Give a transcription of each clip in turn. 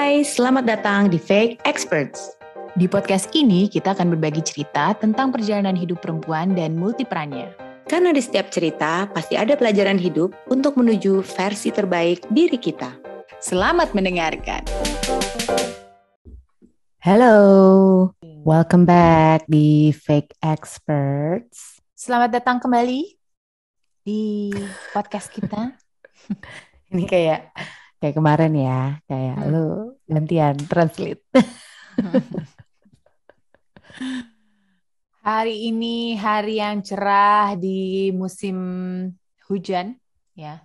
Hai, selamat datang di Fake Experts. Di podcast ini kita akan berbagi cerita tentang perjalanan hidup perempuan dan multiperannya. Karena di setiap cerita pasti ada pelajaran hidup untuk menuju versi terbaik diri kita. Selamat mendengarkan. Hello, welcome back di Fake Experts. Selamat datang kembali di podcast kita. Ini kayak kayak kemarin ya, kayak hmm. lu gantian translate. hari ini hari yang cerah di musim hujan, ya.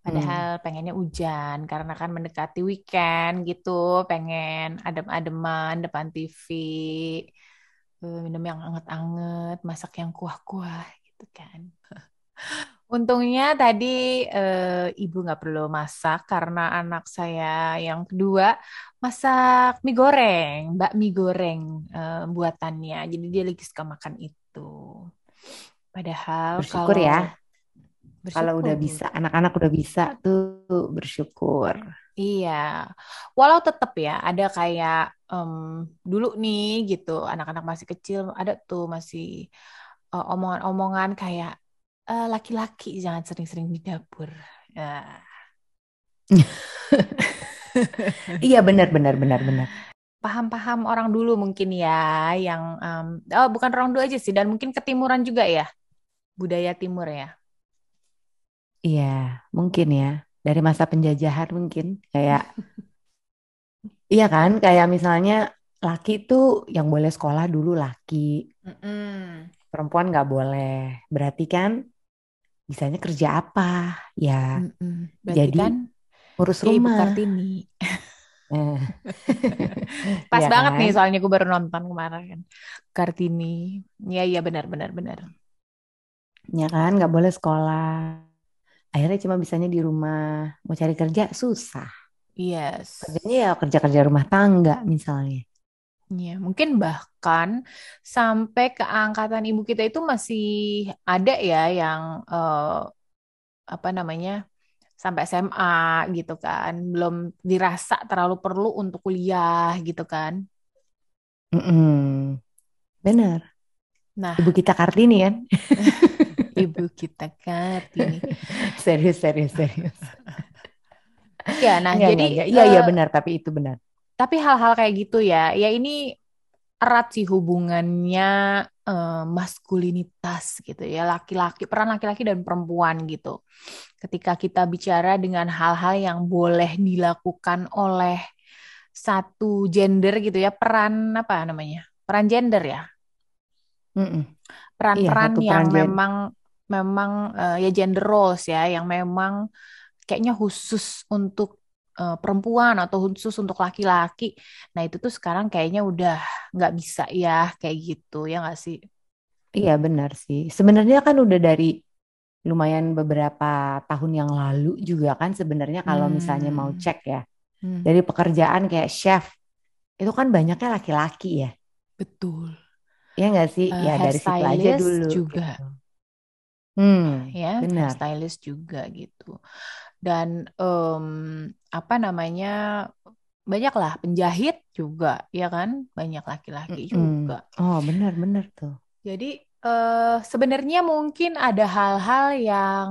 Padahal hmm. pengennya hujan karena kan mendekati weekend gitu, pengen adem-ademan depan TV, eh, minum yang anget-anget, masak yang kuah-kuah gitu kan. Untungnya tadi e, ibu nggak perlu masak karena anak saya yang kedua masak mie goreng, mbak mie goreng e, buatannya. Jadi dia lagi suka makan itu. Padahal bersyukur kalau, ya. Bersyukur. Kalau udah bisa, anak-anak udah bisa tuh bersyukur. Iya, walau tetap ya ada kayak um, dulu nih gitu, anak-anak masih kecil ada tuh masih uh, omongan-omongan kayak eh, laki-laki jangan sering-sering di dapur. Ya. iya benar benar benar benar. Paham-paham orang dulu mungkin ya yang um, oh bukan orang dulu aja sih dan mungkin ketimuran juga ya budaya timur ya. Iya mungkin ya dari masa penjajahan mungkin kayak iya kan kayak misalnya laki tuh yang boleh sekolah dulu laki. Mm -mm. Perempuan nggak boleh. Berarti kan bisanya kerja apa? Ya mm jadi kan urus rumah. Kartini. Eh. pas ya banget kan? nih soalnya gue baru nonton kemarin kan. Kartini. Ya iya benar benar benar. Ya kan nggak boleh sekolah. Akhirnya cuma bisanya di rumah. Mau cari kerja susah. Yes. Kerjanya ya kerja kerja rumah tangga misalnya Ya, mungkin bahkan sampai ke angkatan ibu kita itu masih ada ya yang uh, apa namanya sampai SMA gitu kan, belum dirasa terlalu perlu untuk kuliah gitu kan. Mm -mm. Benar. Nah, ibu kita Kartini kan? ibu kita Kartini. serius, serius, serius. ya, nah ya, jadi iya, iya uh, benar, tapi itu benar tapi hal-hal kayak gitu ya, ya ini erat sih hubungannya uh, maskulinitas gitu ya, laki-laki, peran laki-laki dan perempuan gitu. Ketika kita bicara dengan hal-hal yang boleh dilakukan oleh satu gender gitu ya, peran apa namanya? Peran gender ya. Peran-peran iya, yang memang memang uh, ya gender roles ya, yang memang kayaknya khusus untuk uh, perempuan atau khusus untuk laki-laki. Nah itu tuh sekarang kayaknya udah nggak bisa ya kayak gitu ya nggak sih? Iya benar sih. Sebenarnya kan udah dari lumayan beberapa tahun yang lalu juga kan sebenarnya kalau hmm. misalnya mau cek ya hmm. dari pekerjaan kayak chef itu kan banyaknya laki-laki ya. Betul. Ya nggak sih? Uh, ya dari situ aja dulu. Juga. Gitu. Hmm, ya, benar. Stylist juga gitu dan um, apa namanya banyak lah penjahit juga ya kan? Banyak laki-laki mm -hmm. juga. Oh benar-benar tuh. Jadi uh, sebenarnya mungkin ada hal-hal yang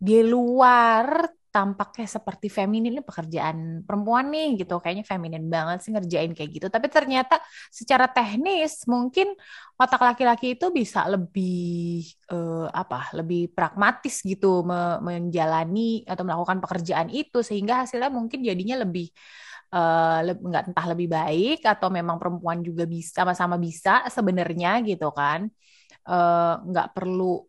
di luar tampaknya seperti feminin ini pekerjaan perempuan nih gitu. Kayaknya feminin banget sih ngerjain kayak gitu. Tapi ternyata secara teknis mungkin otak laki-laki itu bisa lebih uh, apa lebih pragmatis gitu me menjalani atau melakukan pekerjaan itu. Sehingga hasilnya mungkin jadinya lebih uh, nggak entah lebih baik atau memang perempuan juga bisa sama-sama bisa sebenarnya gitu kan. Uh, nggak perlu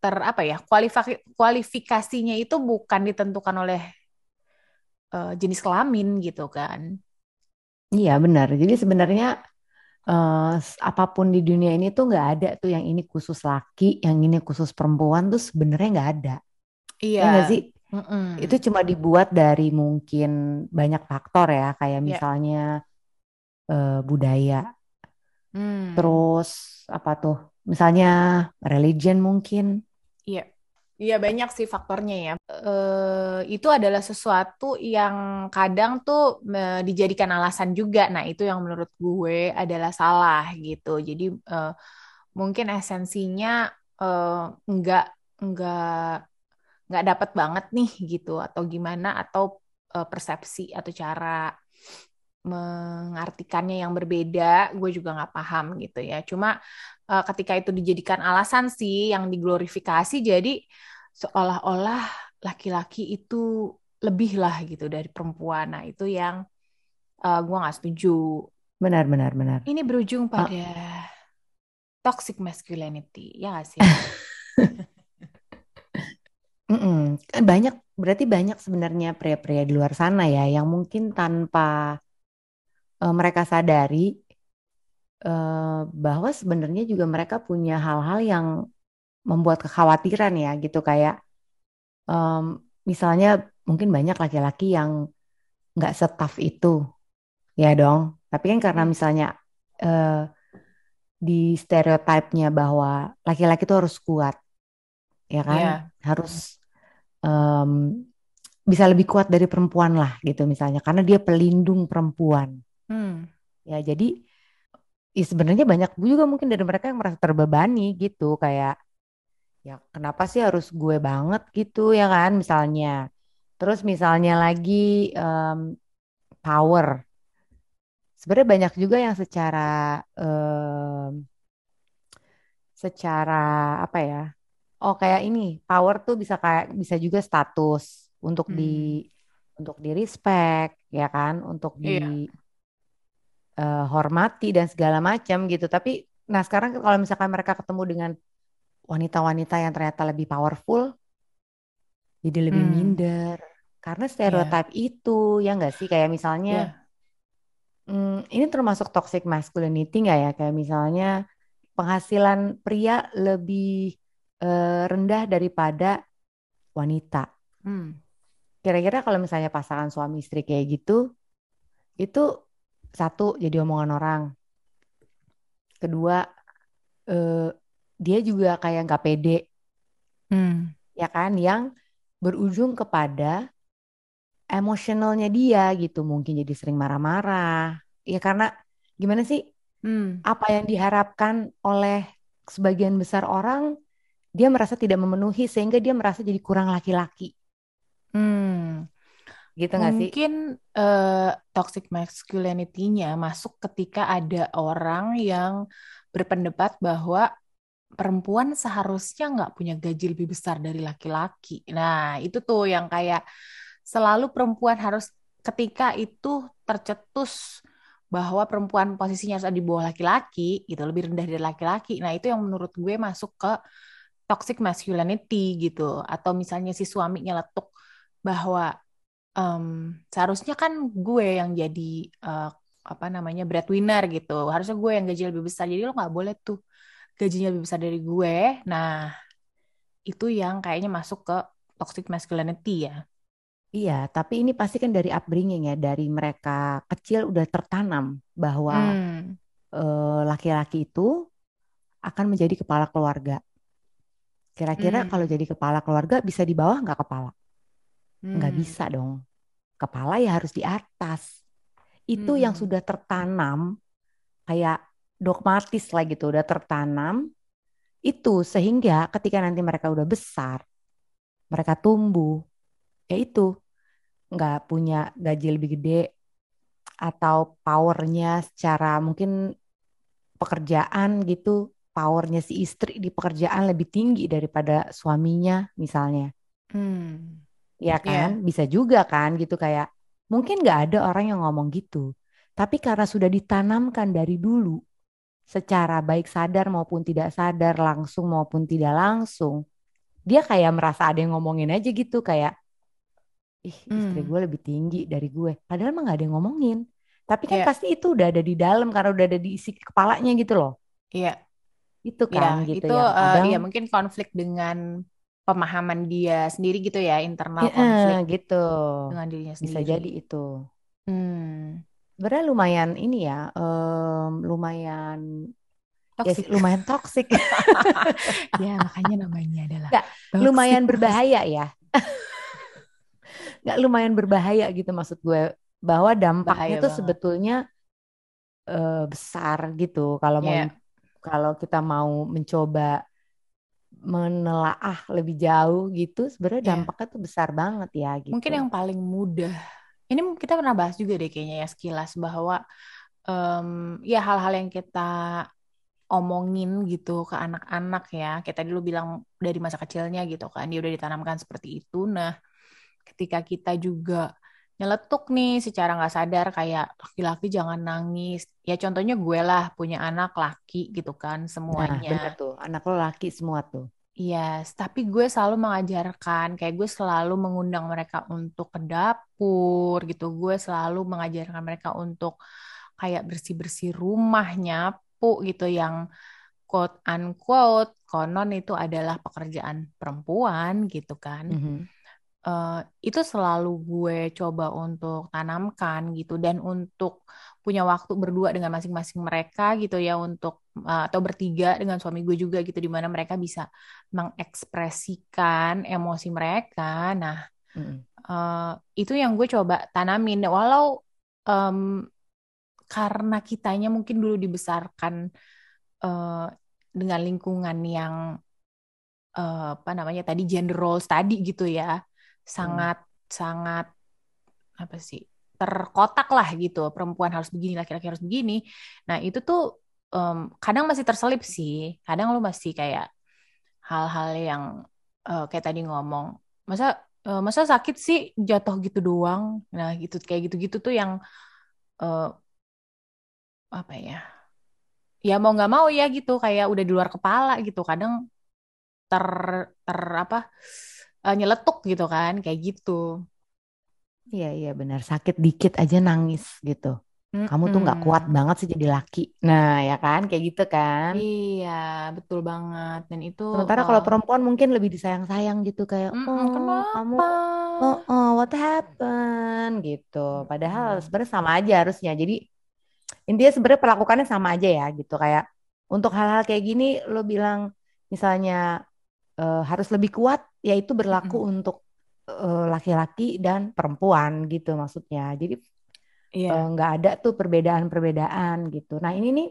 ter apa ya kualifikasi kualifikasinya itu bukan ditentukan oleh uh, jenis kelamin gitu kan iya benar jadi sebenarnya uh, apa pun di dunia ini tuh nggak ada tuh yang ini khusus laki yang ini khusus perempuan tuh sebenarnya nggak ada iya ya sih mm -mm. itu cuma dibuat dari mungkin banyak faktor ya kayak iya. misalnya yeah. uh, budaya hmm. terus apa tuh misalnya religion mungkin Iya. Iya banyak sih faktornya ya. Uh, itu adalah sesuatu yang kadang tuh uh, dijadikan alasan juga. Nah itu yang menurut gue adalah salah gitu. Jadi uh, mungkin esensinya nggak nggak nggak dapat banget nih gitu atau gimana atau persepsi atau cara mengartikannya yang berbeda, gue juga nggak paham gitu ya. Cuma uh, ketika itu dijadikan alasan sih yang diglorifikasi, jadi seolah-olah laki-laki itu lebih lah gitu dari perempuan. Nah itu yang uh, gue nggak setuju. Benar, benar, benar. Ini berujung ah. pada uh. toxic masculinity, ya gak sih? Mm -mm. Banyak, berarti banyak sebenarnya pria-pria di luar sana ya yang mungkin tanpa uh, mereka sadari uh, bahwa sebenarnya juga mereka punya hal-hal yang membuat kekhawatiran ya gitu. Kayak um, misalnya mungkin banyak laki-laki yang nggak setaf itu ya dong. Tapi kan karena hmm. misalnya uh, di stereotipnya bahwa laki-laki itu harus kuat ya kan? Yeah. harus um, bisa lebih kuat dari perempuan lah gitu misalnya. Karena dia pelindung perempuan Hmm. Ya jadi ya sebenarnya banyak juga mungkin dari mereka yang merasa terbebani gitu kayak ya kenapa sih harus gue banget gitu ya kan misalnya. Terus misalnya lagi um, power. Sebenarnya banyak juga yang secara um, secara apa ya? Oh kayak ini power tuh bisa kayak bisa juga status untuk hmm. di untuk di respect ya kan untuk di iya uh, hormati dan segala macam gitu. Tapi nah sekarang kalau misalkan mereka ketemu dengan wanita-wanita yang ternyata lebih powerful, jadi lebih hmm. minder karena stereotip yeah. itu ya enggak sih kayak misalnya yeah. hmm, ini termasuk toxic masculinity nggak ya kayak misalnya penghasilan pria lebih uh, rendah daripada wanita. Hmm. Kira-kira kalau misalnya pasangan suami istri kayak gitu, itu satu jadi omongan orang. Kedua eh, dia juga kayak nggak pede. Hmm. ya kan? Yang berujung kepada emosionalnya dia gitu. Mungkin jadi sering marah-marah. Ya karena gimana sih? Hmm. apa yang diharapkan oleh sebagian besar orang dia merasa tidak memenuhi sehingga dia merasa jadi kurang laki-laki. Hmm gitu nggak sih? Mungkin uh, toxic masculinity-nya masuk ketika ada orang yang berpendapat bahwa perempuan seharusnya nggak punya gaji lebih besar dari laki-laki. Nah, itu tuh yang kayak selalu perempuan harus ketika itu tercetus bahwa perempuan posisinya harus ada di bawah laki-laki, gitu, lebih rendah dari laki-laki. Nah, itu yang menurut gue masuk ke toxic masculinity gitu. Atau misalnya si suaminya letuk bahwa um, seharusnya kan gue yang jadi uh, apa namanya breadwinner gitu harusnya gue yang gaji lebih besar jadi lo nggak boleh tuh gajinya lebih besar dari gue nah itu yang kayaknya masuk ke toxic masculinity ya Iya, tapi ini pasti kan dari upbringing ya, dari mereka kecil udah tertanam bahwa hmm. uh, laki-laki itu akan menjadi kepala keluarga. Kira-kira hmm. kalau jadi kepala keluarga bisa di bawah nggak kepala? Nggak hmm. bisa dong. Kepala ya harus di atas. Itu hmm. yang sudah tertanam kayak dogmatis lah gitu, udah tertanam. Itu sehingga ketika nanti mereka udah besar, mereka tumbuh, ya itu nggak punya gaji lebih gede atau powernya secara mungkin pekerjaan gitu, powernya si istri di pekerjaan lebih tinggi daripada suaminya misalnya. Hmm ya iya. kan? Yeah. Bisa juga kan gitu kayak mungkin nggak ada orang yang ngomong gitu. Tapi karena sudah ditanamkan dari dulu secara baik sadar maupun tidak sadar, langsung maupun tidak langsung, dia kayak merasa ada yang ngomongin aja gitu kayak ih istri hmm. gue lebih tinggi dari gue. Padahal emang gak ada yang ngomongin. Tapi kan yeah. pasti itu udah ada di dalam karena udah ada di isi kepalanya gitu loh. Iya. Yeah. Itu kan yeah, gitu itu, ya. Kadang, uh, iya mungkin konflik dengan pemahaman dia sendiri gitu ya internal ya, konflik gitu dengan dirinya sendiri. Bisa jadi itu. Hmm. Sebenarnya lumayan ini ya, um, lumayan toxic. Ya, lumayan toksik. ya makanya namanya adalah Gak, lumayan berbahaya ya. Gak lumayan berbahaya gitu maksud gue bahwa dampaknya Bahaya tuh banget. sebetulnya uh, besar gitu kalau yeah. mau iya. kalau kita mau mencoba menelaah lebih jauh gitu sebenarnya yeah. dampaknya tuh besar banget ya gitu. Mungkin yang paling mudah ini kita pernah bahas juga deh kayaknya ya sekilas bahwa um, ya hal-hal yang kita omongin gitu ke anak-anak ya kayak tadi lu bilang dari masa kecilnya gitu kan dia udah ditanamkan seperti itu nah ketika kita juga nyeletuk nih secara nggak sadar kayak laki-laki jangan nangis ya contohnya gue lah punya anak laki gitu kan nah, semuanya nah, bener tuh anak lo laki semua tuh Yes, tapi gue selalu mengajarkan, kayak gue selalu mengundang mereka untuk ke dapur gitu. Gue selalu mengajarkan mereka untuk kayak bersih-bersih rumah, nyapu gitu yang quote unquote konon itu adalah pekerjaan perempuan gitu kan. Mm -hmm. Uh, itu selalu gue coba untuk tanamkan gitu dan untuk punya waktu berdua dengan masing-masing mereka gitu ya untuk uh, atau bertiga dengan suami gue juga gitu di mana mereka bisa mengekspresikan emosi mereka. Nah mm. uh, itu yang gue coba tanamin walau um, karena kitanya mungkin dulu dibesarkan uh, dengan lingkungan yang uh, apa namanya tadi gender roles tadi gitu ya sangat hmm. sangat apa sih terkotak lah gitu. Perempuan harus begini laki-laki harus begini. Nah itu tuh um, kadang masih terselip sih. Kadang lu masih kayak hal-hal yang uh, kayak tadi ngomong masa uh, masa sakit sih jatuh gitu doang? Nah gitu kayak gitu-gitu tuh yang uh, apa ya ya mau nggak mau ya gitu kayak udah di luar kepala gitu. Kadang ter ter apa uh, nyeletuk gitu kan kayak gitu. Iya iya benar. Sakit dikit aja nangis gitu. Mm kamu tuh nggak kuat banget sih jadi laki. Nah ya kan? Kayak gitu kan? Iya betul banget. Dan itu sementara uh, kalau perempuan mungkin lebih disayang-sayang gitu kayak mm oh kenapa? kamu oh, oh what happened? Gitu. Padahal mm. sebenarnya sama aja harusnya. Jadi intinya sebenarnya perlakukannya sama aja ya gitu. Kayak untuk hal-hal kayak gini lo bilang misalnya uh, harus lebih kuat ya itu berlaku mm. untuk uh, laki-laki dan perempuan gitu maksudnya jadi yeah. Iya. uh, nggak ada tuh perbedaan-perbedaan gitu nah ini nih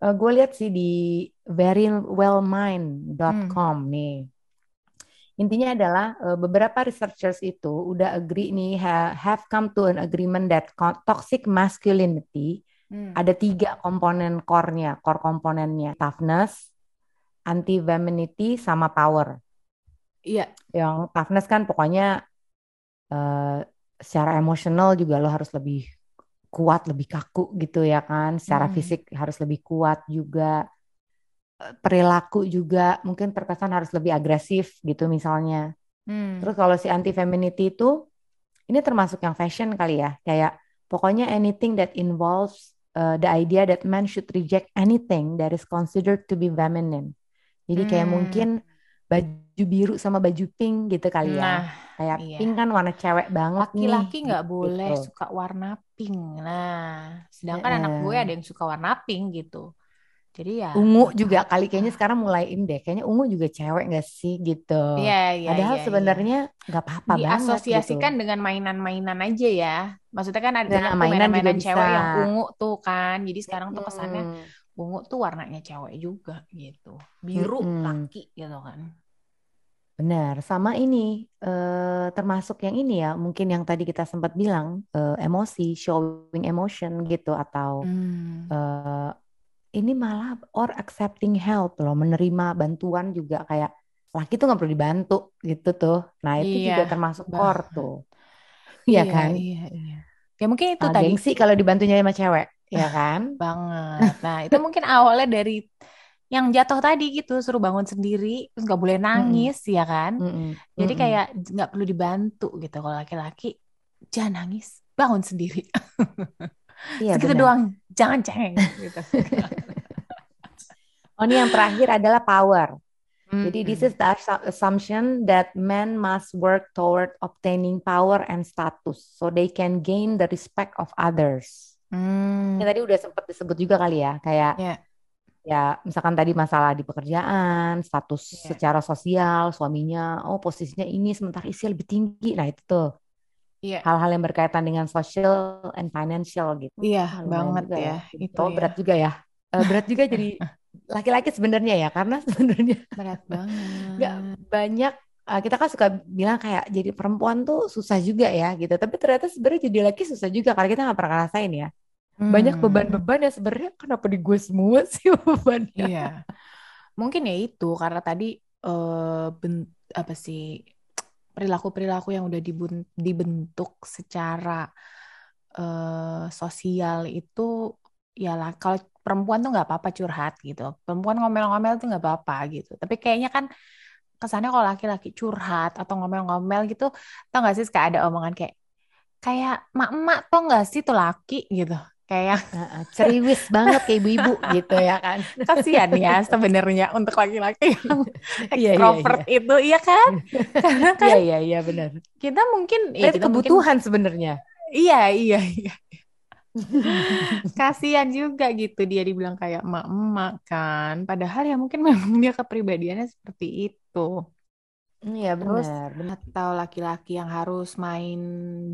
uh, gue lihat sih di verywellmind.com mm. nih Intinya adalah uh, beberapa researchers itu udah agree nih ha, have come to an agreement that toxic masculinity Hmm. Ada tiga komponen core-nya, core komponennya, toughness, anti femininity sama power. Iya. Yang toughness kan pokoknya uh, secara emosional juga lo harus lebih kuat, lebih kaku gitu ya kan. Secara hmm. fisik harus lebih kuat juga. Eh, perilaku juga mungkin terkesan harus lebih agresif gitu misalnya. Hmm. Terus kalau si anti femininity itu ini termasuk yang fashion kali ya, kayak pokoknya anything that involves uh, the idea that men should reject anything that is considered to be feminine. Jadi kayak hmm. mungkin baju biru sama baju pink gitu kali ya. Nah, kayak iya. pink kan warna cewek banget Laki-laki nggak gitu. boleh suka warna pink. Nah, sedangkan yeah. anak gue ada yang suka warna pink gitu. Jadi ya ungu juga kali kayaknya sekarang mulai ini deh. Kayaknya ungu juga cewek gak sih gitu. Iya, iya. Padahal iya, sebenarnya nggak iya. apa-apa banget. Diasosiasikan gitu. dengan mainan-mainan aja ya. Maksudnya kan ada nah, mainan-mainan cewek yang ungu tuh kan. Jadi sekarang tuh kesannya hmm. Ungu tuh warnanya cewek juga gitu. Biru hmm. laki gitu kan. Benar, sama ini eh, termasuk yang ini ya, mungkin yang tadi kita sempat bilang eh, emosi, showing emotion gitu atau hmm. eh, ini malah or accepting help loh, menerima bantuan juga kayak laki tuh nggak perlu dibantu gitu tuh. Nah itu iya, juga termasuk core tuh, iya, iya kan? Iya iya. Ya mungkin itu uh, tadi. sih kalau dibantunya sama cewek, ya kan? Banget. Nah itu mungkin awalnya dari yang jatuh tadi gitu suruh bangun sendiri terus nggak boleh nangis mm -hmm. ya kan mm -hmm. jadi kayak nggak perlu dibantu gitu kalau laki-laki jangan nangis bangun sendiri Iya, Segitu doang, jangan ceng. Gitu. oh ini yang terakhir adalah power. Mm-hmm. Jadi this is the assumption that men must work toward obtaining power and status so they can gain the respect of others. Mm. Ini tadi udah sempat disebut juga kali ya, kayak yeah. Ya, misalkan tadi masalah di pekerjaan, status Iya. secara sosial, suaminya, oh posisinya ini sementara istri lebih tinggi. Nah, itu tuh Iya. hal-hal yang berkaitan dengan social and financial gitu. Iya, lumayan banget juga ya Jadi itu cowok ya. berat juga ya. Eh, berat juga jadi laki-laki sebenarnya ya, karena sebenarnya Berat banget. banyak. eh, kita kan suka bilang kayak jadi perempuan tuh susah juga ya gitu. Tapi ternyata sebenarnya jadi laki susah juga karena kita nggak pernah ngerasain ya. Banyak Hmm, beban-beban ya sebenarnya kenapa di gue semua sih bebannya. iya. Mungkin ya itu karena tadi eh ben- apa sih perilaku-perilaku yang udah dibun- dibentuk secara eh, sosial itu ya lah kalau perempuan tuh nggak apa-apa curhat gitu. Perempuan ngomel-ngomel tuh nggak apa-apa gitu. Tapi kayaknya kan kesannya kalau laki-laki curhat atau ngomel-ngomel gitu, tau gak sih kayak ada omongan kayak kayak mak-mak tau gak sih tuh laki gitu. Kayak Heeh, ceriwis banget kayak ibu-ibu gitu ya kan. kasihan ya sebenarnya untuk laki-laki yang Iya, iya, extrovert itu iya kan karena kan Iya iya iya benar. kita mungkin ya Itu kita mungkin kebutuhan sebenarnya. iya iya iya kasihan juga gitu dia dibilang kayak emak-emak kan padahal ya mungkin memang dia kepribadiannya seperti itu Iya benar, benar. atau laki-laki yang harus main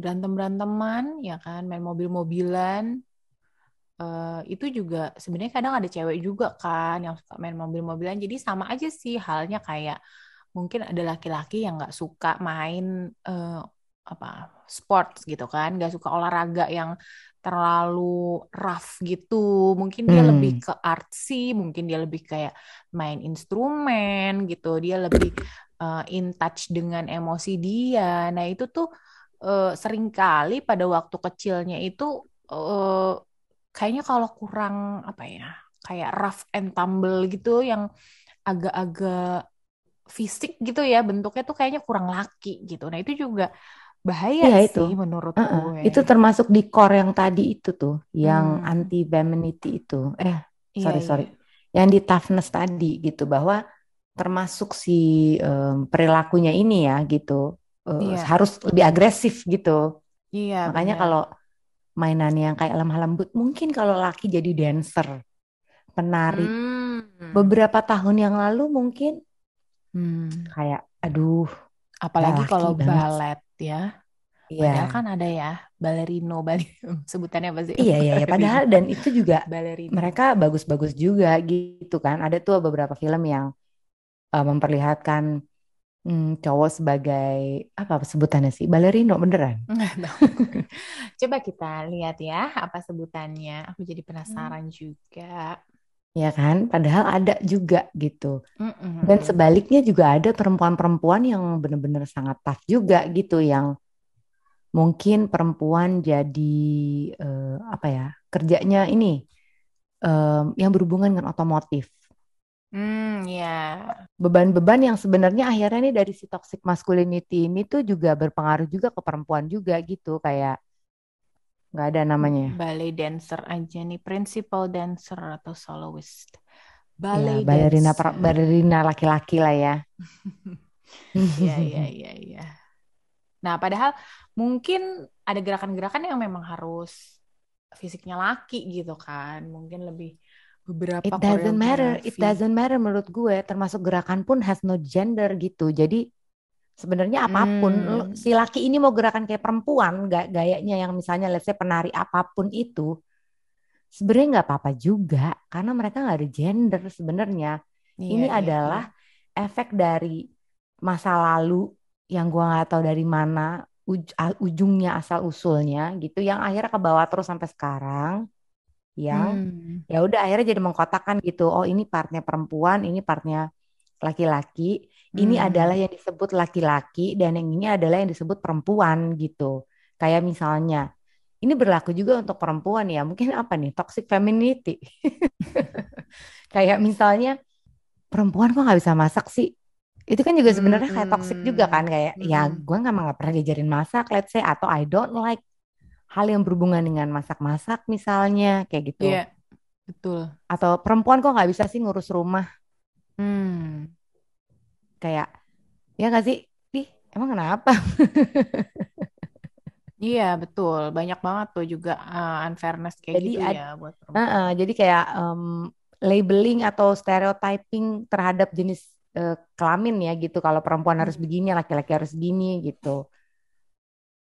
berantem-beranteman ya kan main mobil-mobilan Eh, itu juga sebenarnya kadang ada cewek juga kan yang suka main mobil-mobilan. Jadi sama aja sih halnya kayak mungkin ada laki-laki yang nggak suka main eh, apa sports gitu kan. Nggak suka olahraga yang terlalu rough gitu. Mungkin dia lebih Hmm. ke artsy mungkin dia lebih kayak main instrumen gitu. Dia lebih eh, in touch dengan emosi dia. Nah itu tuh eh, sering kali pada waktu kecilnya itu eh, kayaknya kalau kurang apa ya kayak rough and tumble gitu yang agak-agak fisik gitu ya bentuknya tuh kayaknya kurang laki gitu nah itu juga bahaya itu. sih menurut Heeh. gue Itu termasuk di core yang tadi itu tuh, yang hmm anti femininity itu. Eh, iya sorry iya sorry. Yang di toughness tadi gitu bahwa termasuk si em, perilakunya ini ya gitu eh, iya harus lebih agresif gitu. iya Makanya kalau mainannya yang kayak lemah lembut, mungkin kalau laki jadi dancer, penari, hmm. Beberapa tahun yang lalu mungkin hmm kayak aduh apalagi kalau banget. balet ya. Padahal Iya, kan ada ya balerino bali sebutannya apa sih? Iya, iya, ya. balerino Padahal dan itu juga balerino. mereka bagus-bagus juga gitu kan. Ada tuh beberapa film yang eh, memperlihatkan hmm, cowok sebagai apa sebutannya sih? Balerino beneran. Coba kita lihat ya apa sebutannya. Aku jadi Hmm. penasaran juga. Ya kan? Padahal ada juga gitu. Mm-mm. Dan sebaliknya juga ada perempuan-perempuan yang bener-bener sangat tough juga gitu yang mungkin perempuan jadi eh, apa ya? Kerjanya ini em, yang berhubungan dengan otomotif. Hmm, ya. beban-beban yang sebenarnya akhirnya nih dari si toxic masculinity ini tuh juga berpengaruh juga ke perempuan juga gitu kayak nggak ada namanya Ballet dancer aja nih, principal dancer atau soloist. ya Ballet balerina per- dancer. balerina laki-laki lah ya Iya, iya, iya, iya. Nah, padahal mungkin ada gerakan-gerakan yang memang harus fisiknya laki gitu kan. Mungkin lebih beberapa it doesn't matter it doesn't matter menurut gue termasuk gerakan pun has no gender gitu. Jadi sebenarnya apa pun Hmm. si laki ini mau gerakan kayak perempuan ga- gayanya yang misalnya let's say penari apa pun itu sebenarnya nggak apa-apa juga karena mereka nggak ada gender sebenarnya. Iya, ini iya, adalah efek dari masa lalu yang gua nggak tahu dari mana uj- ujungnya asal usulnya gitu yang akhirnya ke bawah terus sampai sekarang yang Hmm. ya udah akhirnya jadi mengkotakkan gitu. Oh ini partnya perempuan ini partnya laki-laki. Ini Hmm. adalah yang disebut laki-laki dan yang ini adalah yang disebut perempuan gitu. Kayak misalnya ini berlaku juga untuk perempuan ya. Mungkin apa nih? Toxic femininity. Kayak misalnya perempuan kok nggak bisa masak sih? Itu kan juga sebenarnya kayak toxic juga kan. Kayak ya Hmm. gue nggak nggak pernah diajarin masak let's say atau I don't like hal yang berhubungan dengan masak-masak misalnya kayak gitu Iya, betul. atau perempuan kok nggak bisa sih ngurus rumah Hmm. kayak ya nggak sih ih emang kenapa Iya, betul. Banyak banget tuh juga uh, unfairness kayak jadi gitu ya buat perempuan. jadi kayak em, labeling atau stereotyping terhadap jenis uh, kelamin ya gitu. Kalau perempuan harus hmm. begini, laki-laki harus gini gitu.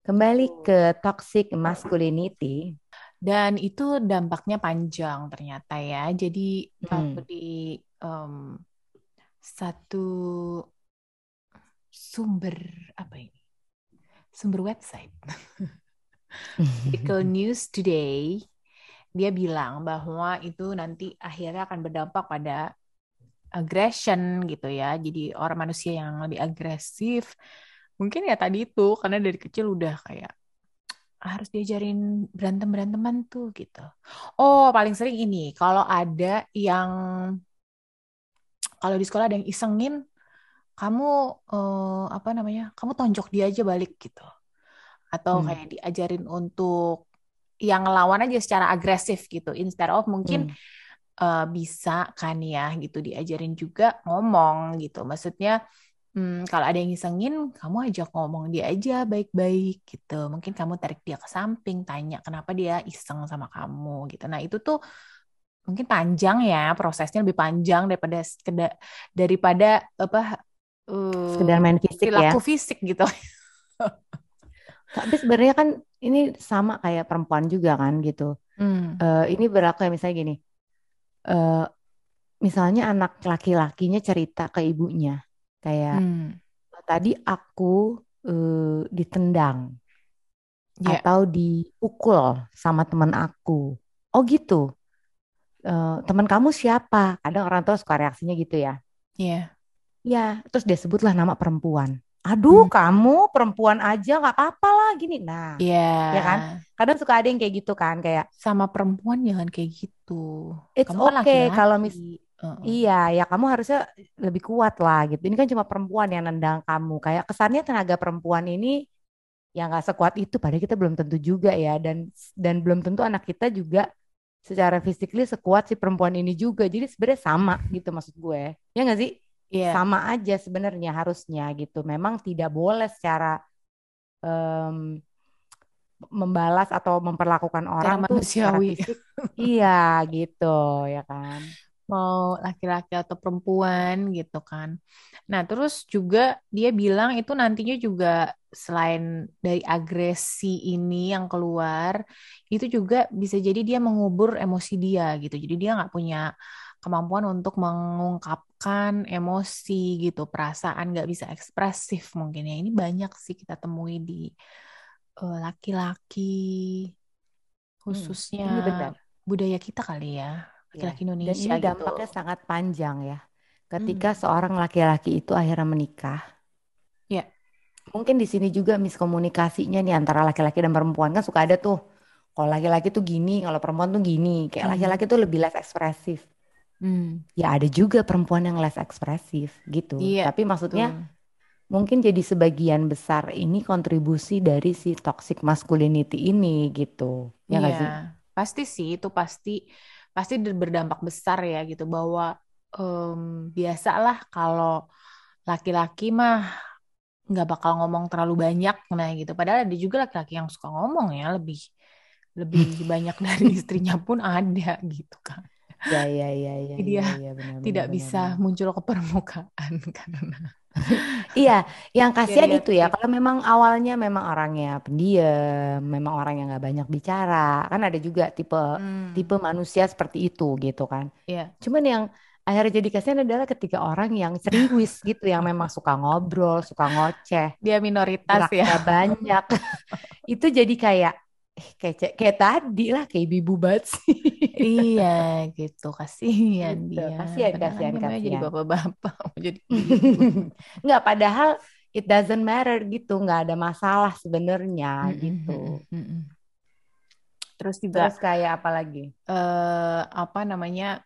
Kembali ke toxic masculinity. Dan itu dampaknya panjang ternyata ya. Jadi hmm. di um, satu sumber apa ini? Sumber website. Artikel News Today dia bilang bahwa itu nanti akhirnya akan berdampak pada aggression gitu ya. Jadi orang manusia yang lebih agresif mungkin ya tadi itu karena dari kecil udah kayak harus diajarin berantem beranteman tuh gitu. Oh paling sering ini kalau ada yang kalau di sekolah ada yang isengin kamu uh, apa namanya kamu tonjok dia aja balik gitu atau hmm. kayak diajarin untuk yang ngelawan aja secara agresif gitu instead of mungkin hmm. uh, bisa kan ya gitu diajarin juga ngomong gitu maksudnya hmm, kalau ada yang ngisengin kamu ajak ngomong dia aja baik-baik gitu mungkin kamu tarik dia ke samping tanya kenapa dia iseng sama kamu gitu nah itu tuh mungkin panjang ya prosesnya lebih panjang daripada daripada apa uh, sekedar main fisik ya fisik gitu tapi sebenarnya kan ini sama kayak perempuan juga kan gitu. Hmm. Uh, ini berlaku ya misalnya gini. Uh, misalnya anak laki-lakinya cerita ke ibunya kayak hmm. tadi aku uh, ditendang yeah. atau dipukul sama teman aku. Oh gitu. Uh, teman kamu siapa? Kadang orang tua suka reaksinya gitu ya. Iya. Yeah. Ya, terus dia sebutlah nama perempuan aduh hmm. kamu perempuan aja nggak apa-apa lah gini nah yeah. ya kan kadang suka ada yang kayak gitu kan kayak sama perempuan jangan kayak gitu it's kamu kan okay kalau mis uh -uh. iya ya kamu harusnya lebih kuat lah gitu ini kan cuma perempuan yang nendang kamu kayak kesannya tenaga perempuan ini yang nggak sekuat itu padahal kita belum tentu juga ya dan dan belum tentu anak kita juga secara fisikly sekuat si perempuan ini juga jadi sebenarnya sama gitu maksud gue ya nggak sih yeah. sama aja sebenarnya harusnya gitu. Memang tidak boleh secara um, membalas atau memperlakukan orang tuh manusiawi. Fisik, iya gitu ya kan. Mau laki-laki atau perempuan gitu kan. Nah, terus juga dia bilang itu nantinya juga selain dari agresi ini yang keluar, itu juga bisa jadi dia mengubur emosi dia gitu. Jadi dia nggak punya kemampuan untuk mengungkapkan emosi gitu, perasaan nggak bisa ekspresif mungkin ya. Ini banyak sih kita temui di uh, laki-laki, khususnya hmm, ini benar. budaya kita kali ya, laki-laki ya. Indonesia. Dan ini gitu. dampaknya sangat panjang ya. Ketika hmm. seorang laki-laki itu akhirnya menikah, ya. Mungkin di sini juga miskomunikasinya nih antara laki-laki dan perempuan kan suka ada tuh. Kalau laki-laki tuh gini, kalau perempuan tuh gini. Kayak hmm. laki-laki tuh lebih less ekspresif. Hmm. Ya ada juga perempuan yang less ekspresif gitu. Iya, Tapi maksudnya betul. mungkin jadi sebagian besar ini kontribusi dari si toxic masculinity ini gitu. Ya iya, sih? Pasti sih itu pasti pasti berdampak besar ya gitu bahwa um, biasalah kalau laki-laki mah nggak bakal ngomong terlalu banyak nah gitu. Padahal ada juga laki-laki yang suka ngomong ya lebih lebih banyak dari istrinya pun ada gitu kan. Ya ya ya ya. Dia ya, ya, benar, tidak benar, bisa benar. muncul ke permukaan karena iya, yang kasihan itu ya kalau memang awalnya memang orangnya pendiam, memang orang yang nggak banyak bicara, kan ada juga tipe hmm. tipe manusia seperti itu gitu kan. Iya. Cuman yang akhirnya jadi kasihan adalah ketika orang yang serius gitu yang memang suka ngobrol, suka ngoceh. Dia minoritas ya. banyak. itu jadi kayak eh, kayak kayak tadi lah kayak ibu banget sih. iya gitu kasihan gitu, dia. Kasihan kasihan kasihan. Jadi bapak-bapak jadi nggak padahal it doesn't matter gitu nggak ada masalah sebenarnya mm -hmm. gitu. Mm -hmm. Terus juga Terus kayak apa lagi? Uh, apa namanya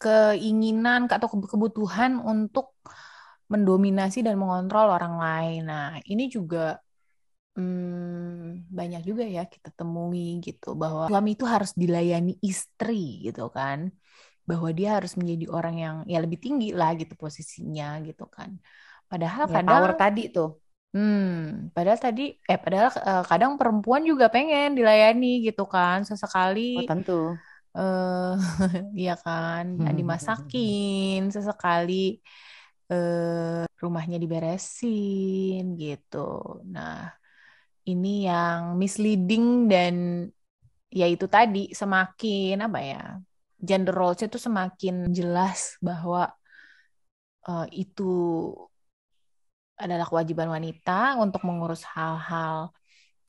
keinginan atau kebutuhan untuk mendominasi dan mengontrol orang lain. Nah, ini juga hmm, banyak juga ya kita temui gitu bahwa suami itu harus dilayani istri gitu kan. Bahwa dia harus menjadi orang yang ya lebih tinggi lah gitu posisinya gitu kan. Padahal ya, kadang power tadi tuh. Hmm padahal tadi eh padahal uh, kadang perempuan juga pengen dilayani gitu kan sesekali oh, tentu. eh iya kan nah, dimasakin sesekali eh rumahnya diberesin gitu. Nah ini yang misleading dan ya itu tadi semakin apa ya gender roles itu semakin jelas bahwa uh, itu adalah kewajiban wanita untuk mengurus hal-hal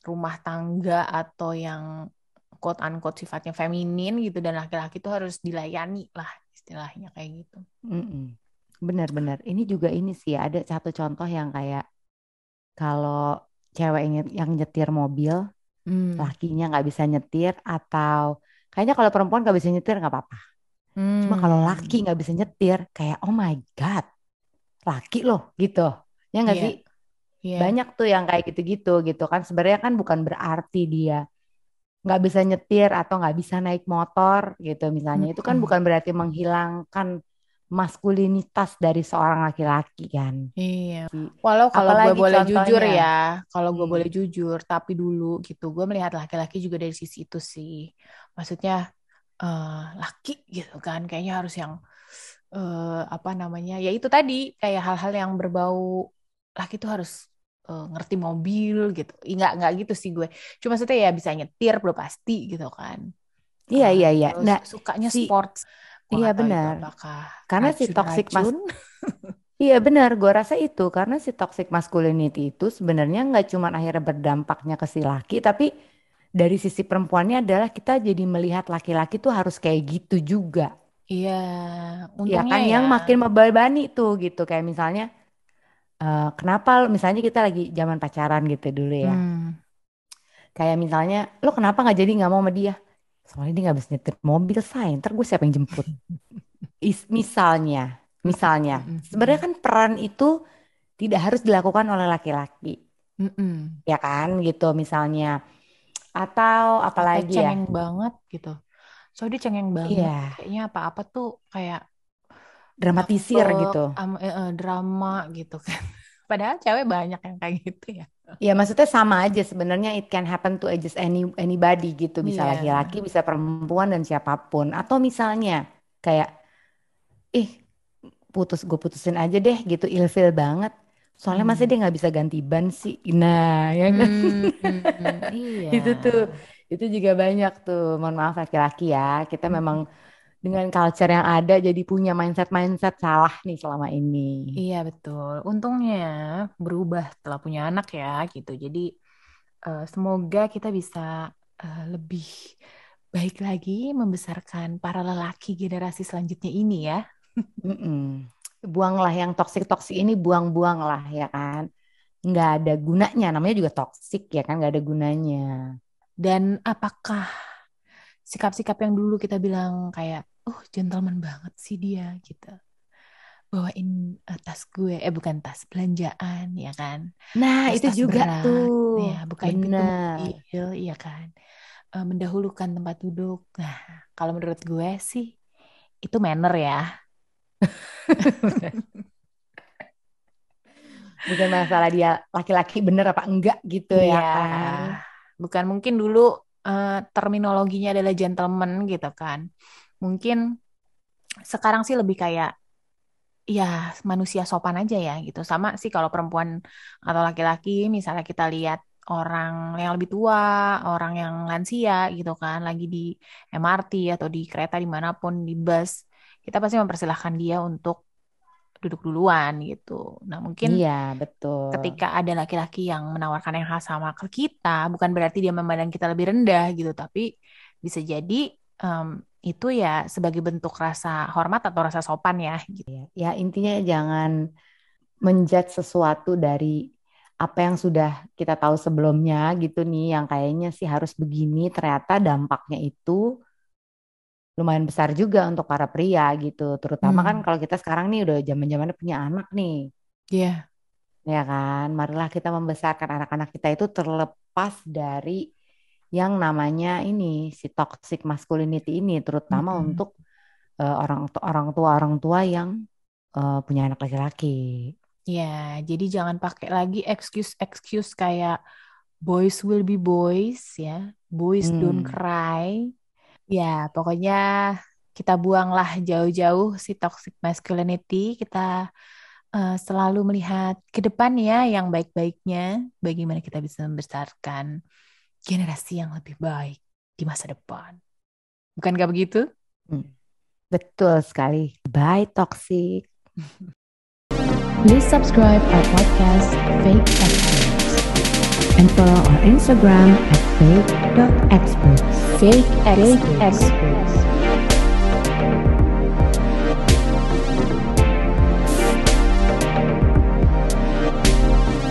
rumah tangga atau yang quote unquote sifatnya feminin gitu dan laki-laki itu harus dilayani lah istilahnya kayak gitu. Benar-benar. Ini juga ini sih ada satu contoh yang kayak kalau cewek yang nyetir mobil, hmm. lakinya nggak bisa nyetir atau kayaknya kalau perempuan nggak bisa nyetir nggak apa-apa. Hmm. Cuma kalau laki nggak bisa nyetir, kayak oh my god, laki loh gitu. Ya nggak yeah. sih? Yeah. Banyak tuh yang kayak gitu-gitu gitu kan. Sebenarnya kan bukan berarti dia nggak bisa nyetir atau nggak bisa naik motor gitu misalnya. -hmm. Itu kan bukan berarti menghilangkan maskulinitas dari seorang laki-laki kan. Iya. Walau kalau gue boleh contohnya, jujur ya, kalau gue hmm. boleh jujur, tapi dulu gitu, gue melihat laki-laki juga dari sisi itu sih. Maksudnya uh, laki gitu kan, kayaknya harus yang uh, apa namanya, ya itu tadi kayak hal-hal yang berbau laki itu harus uh, ngerti mobil gitu. Enggak enggak gitu sih gue. Cuma maksudnya ya bisa nyetir, belum pasti gitu kan. Iya iya iya. Nah, sukanya si, sports iya benar. Karena si toxic mas Iya benar, gue rasa itu karena si toxic masculinity itu sebenarnya nggak cuma akhirnya berdampaknya ke si laki, tapi dari sisi perempuannya adalah kita jadi melihat laki-laki tuh harus kayak gitu juga. Iya, ya kan ya. yang makin membebani tuh gitu kayak misalnya uh, kenapa misalnya kita lagi zaman pacaran gitu dulu ya, hmm. kayak misalnya lo kenapa nggak jadi nggak mau sama dia? Soalnya dia nggak bisa nyetir mobil saya ntar gue siapa yang jemput? Is, misalnya misalnya. Sebenarnya kan peran itu tidak harus dilakukan oleh laki-laki. Mm ya kan? Gitu misalnya. Atau apalagi ya? cengeng banget gitu. So dia cengeng banget. Yeah. kayaknya apa-apa tuh kayak dramatisir gitu. um, eh, eh, drama gitu kan padahal cewek banyak yang kayak gitu ya. Ya maksudnya sama aja. Sebenarnya it can happen to just any anybody gitu. Bisa laki iya. laki-laki bisa perempuan dan siapa pun. Atau misalnya kayak ih putus gue putusin aja deh gitu. Ilfil banget. Soalnya hmm. masih dia nggak bisa ganti ban sih? Nah ya kan? Hmm, hmm, iya. itu tuh itu juga banyak tuh. Mohon maaf laki-laki ya. Kita hmm. memang dengan culture yang ada jadi punya mindset-mindset salah nih selama ini. Iya betul. Untungnya berubah setelah punya anak ya gitu. Jadi uh, semoga kita bisa uh, lebih baik lagi membesarkan para lelaki generasi selanjutnya ini ya. Mm-mm. Buanglah yang toksik-toksik ini buang-buang lah ya kan. Nggak ada gunanya. Namanya juga toksik ya kan nggak ada gunanya. Dan apakah sikap-sikap yang dulu kita bilang kayak oh gentleman banget sih dia gitu. Bawain uh, tas gue eh bukan tas belanjaan ya kan. Nah tas, itu tas juga berat, tuh. Ya bukain pintu mobil iya kan. Uh, mendahulukan tempat duduk. Nah kalau menurut gue sih itu manner ya. Bukan masalah dia laki-laki bener apa enggak gitu ya, ya kan? Bukan mungkin dulu uh, terminologinya adalah gentleman gitu kan mungkin sekarang sih lebih kayak ya manusia sopan aja ya gitu. Sama sih kalau perempuan atau laki-laki misalnya kita lihat orang yang lebih tua, orang yang lansia gitu kan, lagi di MRT atau di kereta di mana pun, di bus, kita pasti mempersilahkan dia untuk duduk duluan gitu. Nah mungkin iya betul. Ketika ada laki-laki yang menawarkan yang sama ke kita, bukan berarti dia memandang kita lebih rendah gitu, tapi bisa jadi um, itu ya sebagai bentuk rasa hormat atau rasa sopan ya gitu. Ya, ya intinya jangan menjudge sesuatu dari apa yang sudah kita tahu sebelumnya gitu nih yang kayaknya sih harus begini ternyata dampaknya itu lumayan besar juga untuk para pria gitu terutama kan hmm. kan kalau kita sekarang nih udah zaman zamannya punya anak nih iya yeah. ya kan marilah kita membesarkan anak-anak kita itu terlepas dari yang namanya ini si toxic masculinity ini terutama mm -hmm. untuk uh, orang orang tua orang tua yang uh, punya anak laki-laki. Ya, jadi jangan pakai lagi excuse-excuse kayak boys will be boys ya, boys hmm. don't cry. Ya, pokoknya kita buanglah jauh-jauh si toxic masculinity. Kita uh, selalu melihat ke depan ya yang baik-baiknya. Bagaimana kita bisa membesarkan generasi yang lebih baik di masa depan. Bukan gak begitu? Hmm. Betul sekali. Bye toxic. Please subscribe our podcast Fake Experts and follow our Instagram at fake.experts. Fake experts. Fake experts.